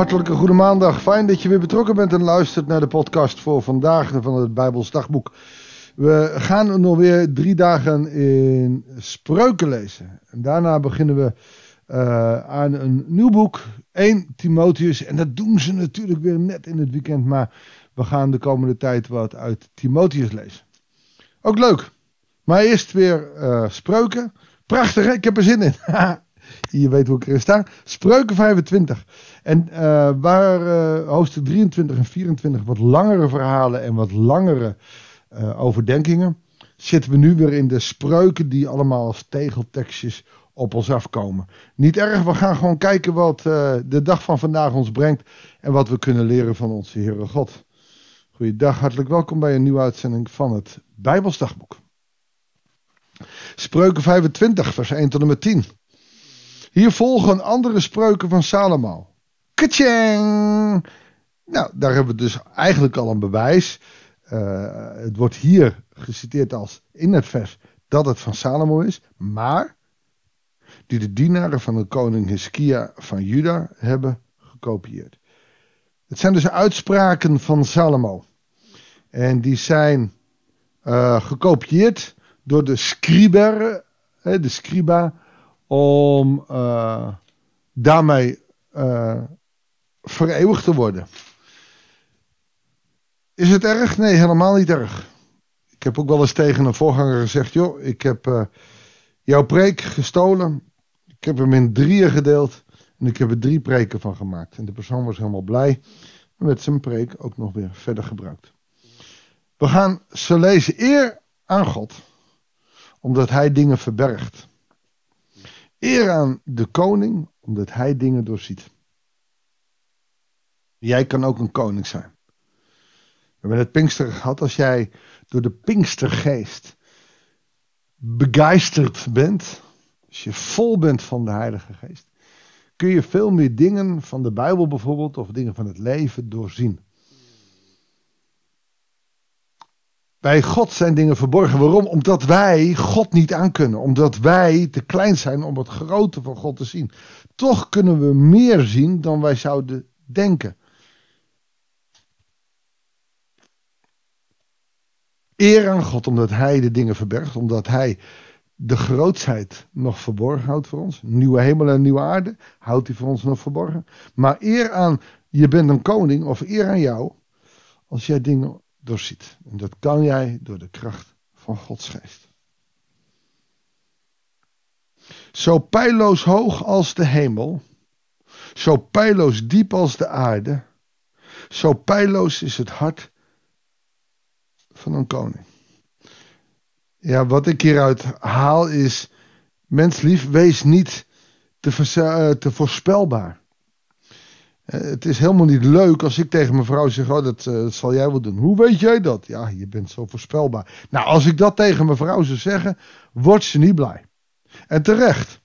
hartelijke goede maandag. Fijn dat je weer betrokken bent en luistert naar de podcast voor vandaag van het Bijbels. We gaan nog weer drie dagen in spreuken lezen. En daarna beginnen we uh, aan een nieuw boek, 1 Timotheus. En dat doen ze natuurlijk weer net in het weekend, maar we gaan de komende tijd wat uit Timotheus lezen. Ook leuk. Maar eerst weer uh, spreuken. Prachtig, ik heb er zin in. Je weet hoe ik erin sta. Spreuken 25. En uh, waar uh, hoofdstuk 23 en 24 wat langere verhalen en wat langere uh, overdenkingen, zitten we nu weer in de spreuken die allemaal als tegeltekstjes op ons afkomen. Niet erg, we gaan gewoon kijken wat de dag van vandaag ons brengt en wat we kunnen leren van onze Heere God. Goeiedag, hartelijk welkom bij een nieuwe uitzending van het Bijbelsdagboek. Spreuken 25, vers 1 tot en met 10. Hier volgen andere spreuken van Salomo. Kachang! Nou, daar hebben we dus eigenlijk al een bewijs. Uh, het wordt hier geciteerd als in het vers dat het van Salomo is, maar die de dienaren van de koning Hiskia van Juda hebben gekopieerd. Het zijn dus uitspraken van Salomo. En die zijn uh, gekopieerd door de scriber, de scriba, om uh, daarmee uh, vereeuwigd te worden. Is het erg? Nee, helemaal niet erg. Ik heb ook wel eens tegen een voorganger gezegd: joh, ik heb uh, jouw preek gestolen. Ik heb hem in drieën gedeeld. En ik heb er drie preken van gemaakt. En de persoon was helemaal blij. En met zijn preek ook nog weer verder gebruikt. We gaan ze lezen eer aan God. Omdat hij dingen verbergt. Eer aan de koning, omdat hij dingen doorziet. Jij kan ook een koning zijn. We hebben het Pinkster gehad. Als jij door de Pinkstergeest begeisterd bent, als je vol bent van de Heilige Geest, kun je veel meer dingen van de Bijbel bijvoorbeeld, of dingen van het leven doorzien. Bij God zijn dingen verborgen. Waarom? Omdat wij God niet aankunnen. Omdat wij te klein zijn om het grote van God te zien. Toch kunnen we meer zien dan wij zouden denken. Eer aan God omdat Hij de dingen verbergt. Omdat Hij de grootsheid nog verborgen houdt voor ons. Nieuwe hemel en nieuwe aarde houdt hij voor ons nog verborgen. Maar eer aan je bent een koning of eer aan jou. Als jij dingen doorziet. En dat kan jij door de kracht van Gods geest. Zo pijloos hoog als de hemel, zo pijloos diep als de aarde, zo pijloos is het hart van een koning. Ja, wat ik hieruit haal is, menslief, wees niet te, eh, te voorspelbaar. Eh, het is helemaal niet leuk als ik tegen mijn vrouw zeg: Oh, dat, uh, dat, zal jij wel doen. Hoe weet jij dat? Ja, je bent zo voorspelbaar. Nou, als ik dat tegen mijn vrouw zou zeggen, wordt ze niet blij. En terecht.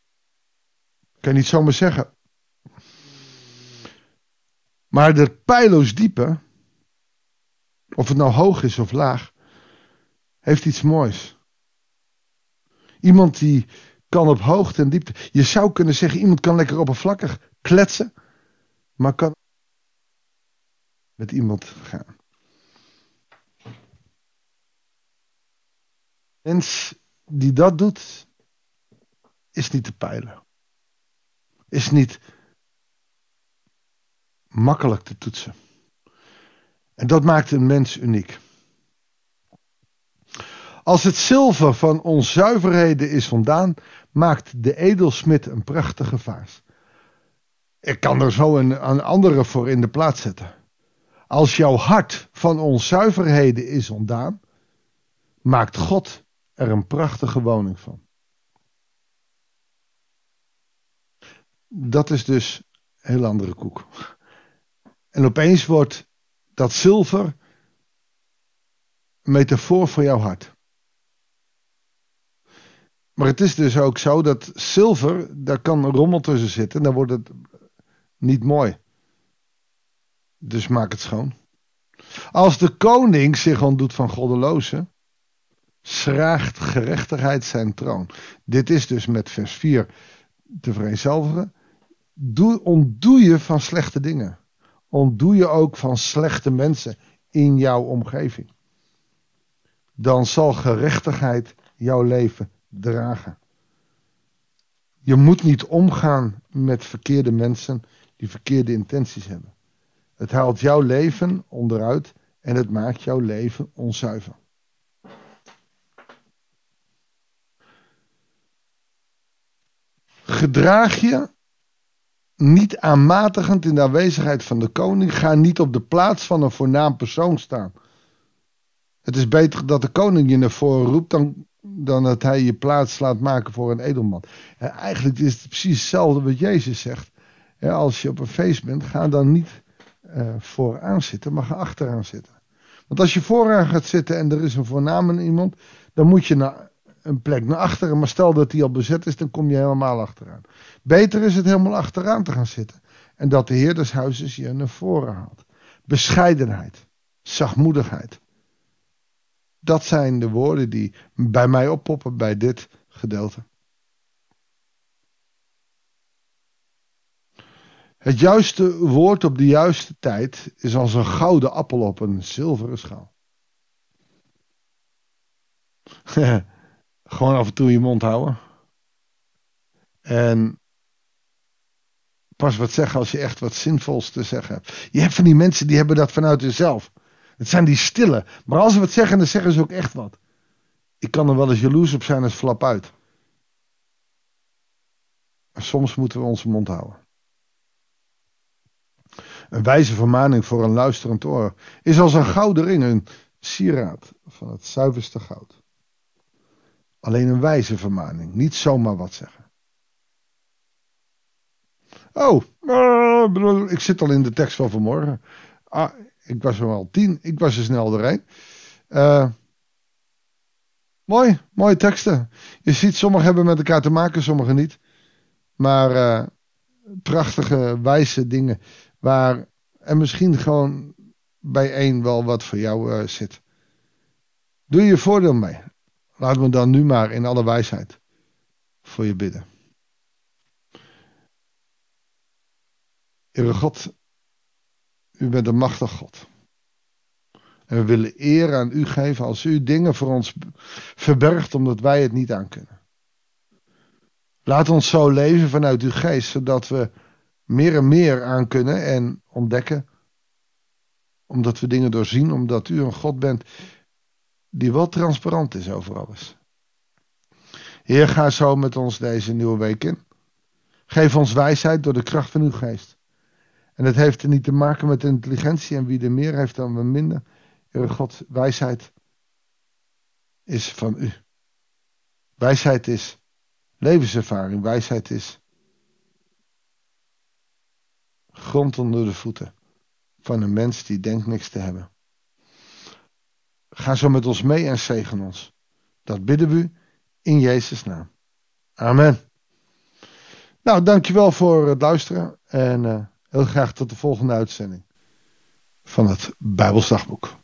Kan je niet zomaar zeggen. Maar de pijloos diepe, of het nou hoog is of laag, heeft iets moois. Iemand die kan op hoogte en diepte. Je zou kunnen zeggen: iemand kan lekker oppervlakkig kletsen maar kan met iemand gaan. Mens die dat doet, is niet te peilen. Is niet makkelijk te toetsen. En dat maakt een mens uniek. Als het zilver van onzuiverheden is vandaan, maakt de edelsmid een prachtige vaas. Ik kan er zo een, een andere voor in de plaats zetten. Als jouw hart van onzuiverheden is ontdaan, maakt God er een prachtige woning van. Dat is dus een heel andere koek. En opeens wordt dat zilver een metafoor voor jouw hart. Maar het is dus ook zo dat zilver, daar kan rommel tussen zitten. Dan wordt het niet mooi. Dus maak het schoon. Als de koning zich ontdoet van goddelozen, schraagt gerechtigheid zijn troon. Dit is dus met vers 4 te vereenzelvigen. Doe, ontdoe je van slechte dingen. ontdoe je ook van slechte mensen in jouw omgeving. Dan zal gerechtigheid jouw leven dragen. Je moet niet omgaan met verkeerde mensen die verkeerde intenties hebben. Het haalt jouw leven onderuit en het maakt jouw leven onzuiver. Gedraag je niet aanmatigend in de aanwezigheid van de koning. Ga niet op de plaats van een voornaam persoon staan. Het is beter dat de koning je naar voren roept dan, dan dat hij je plaats laat maken voor een edelman. En eigenlijk is het precies hetzelfde wat Jezus zegt. Als je op een feest bent, ga dan niet uh, vooraan zitten, maar ga achteraan zitten. Want als je vooraan gaat zitten en er is een voornaam iemand, dan moet je naar een plek naar achteren. Maar stel dat die al bezet is, dan kom je helemaal achteraan. Beter is het helemaal achteraan te gaan zitten. En dat de Heer des huizes je naar voren haalt. Bescheidenheid, zachtmoedigheid. Dat zijn de woorden die bij mij oppoppen bij dit gedeelte. Het juiste woord op de juiste tijd is als een gouden appel op een zilveren schaal. Gewoon af en toe je mond houden. En pas wat zeggen als je echt wat zinvols te zeggen hebt. Je hebt van die mensen die hebben dat vanuit zichzelf. Het zijn die stille. Maar als ze wat zeggen, dan zeggen ze ook echt wat. Ik kan er wel eens jaloers op zijn als flap uit. Maar soms moeten we onze mond houden. Een wijze vermaning voor een luisterend oor is als een gouden ring, een sieraad van het zuiverste goud. Alleen een wijze vermaning, niet zomaar wat zeggen. Oh, uh, ik zit al in de tekst van vanmorgen. Ah, ik was er al tien, ik was er snel doorheen. Uh, mooi, mooie teksten. Je ziet, sommigen hebben met elkaar te maken, sommigen niet. Maar uh, prachtige, wijze dingen waar er misschien gewoon bij één wel wat voor jou uh, zit. Doe je voordeel mee. Laat me dan nu maar in alle wijsheid voor je bidden. Heere God, u bent een machtig God. En we willen eer aan u geven als u dingen voor ons verbergt omdat wij het niet aan kunnen. Laat ons zo leven vanuit uw geest, zodat we meer en meer aan kunnen en ontdekken. Omdat we dingen doorzien, omdat u een God bent die wel transparant is over alles. Heer, ga zo met ons deze nieuwe week in. Geef ons wijsheid door de kracht van uw geest. En het heeft er niet te maken met intelligentie en wie er meer heeft dan we minder. Heer God, wijsheid is van u. Wijsheid is levenservaring. Wijsheid is grond onder de voeten van een mens die denkt niks te hebben. Ga zo met ons mee en zegen ons. Dat bidden we in Jezus' naam. Amen. Nou, dankjewel voor het luisteren en uh, heel graag tot de volgende uitzending van het Bijbelsdagboek.